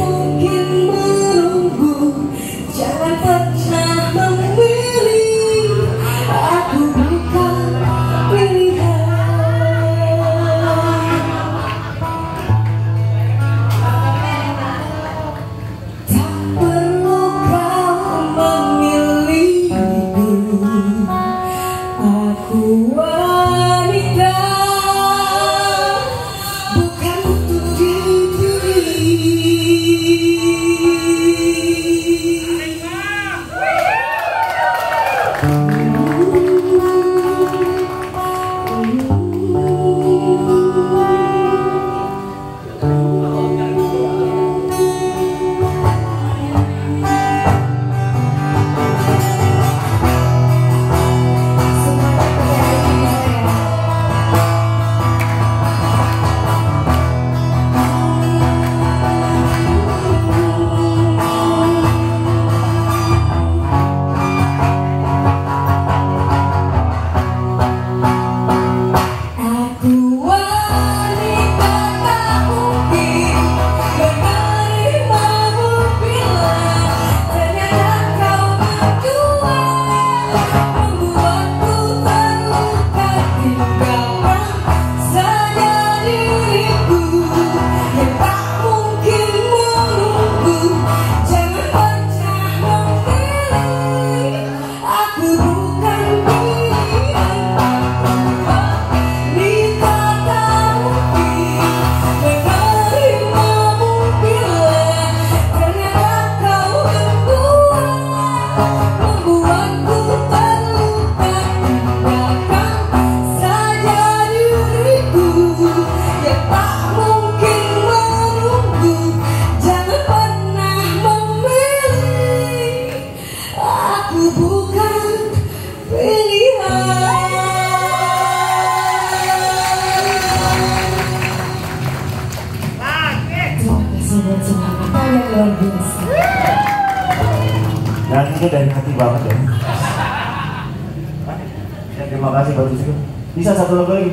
won't Nyanyinya dari hati banget ya. Terima kasih Bagus. Bisa satu lagu lagi.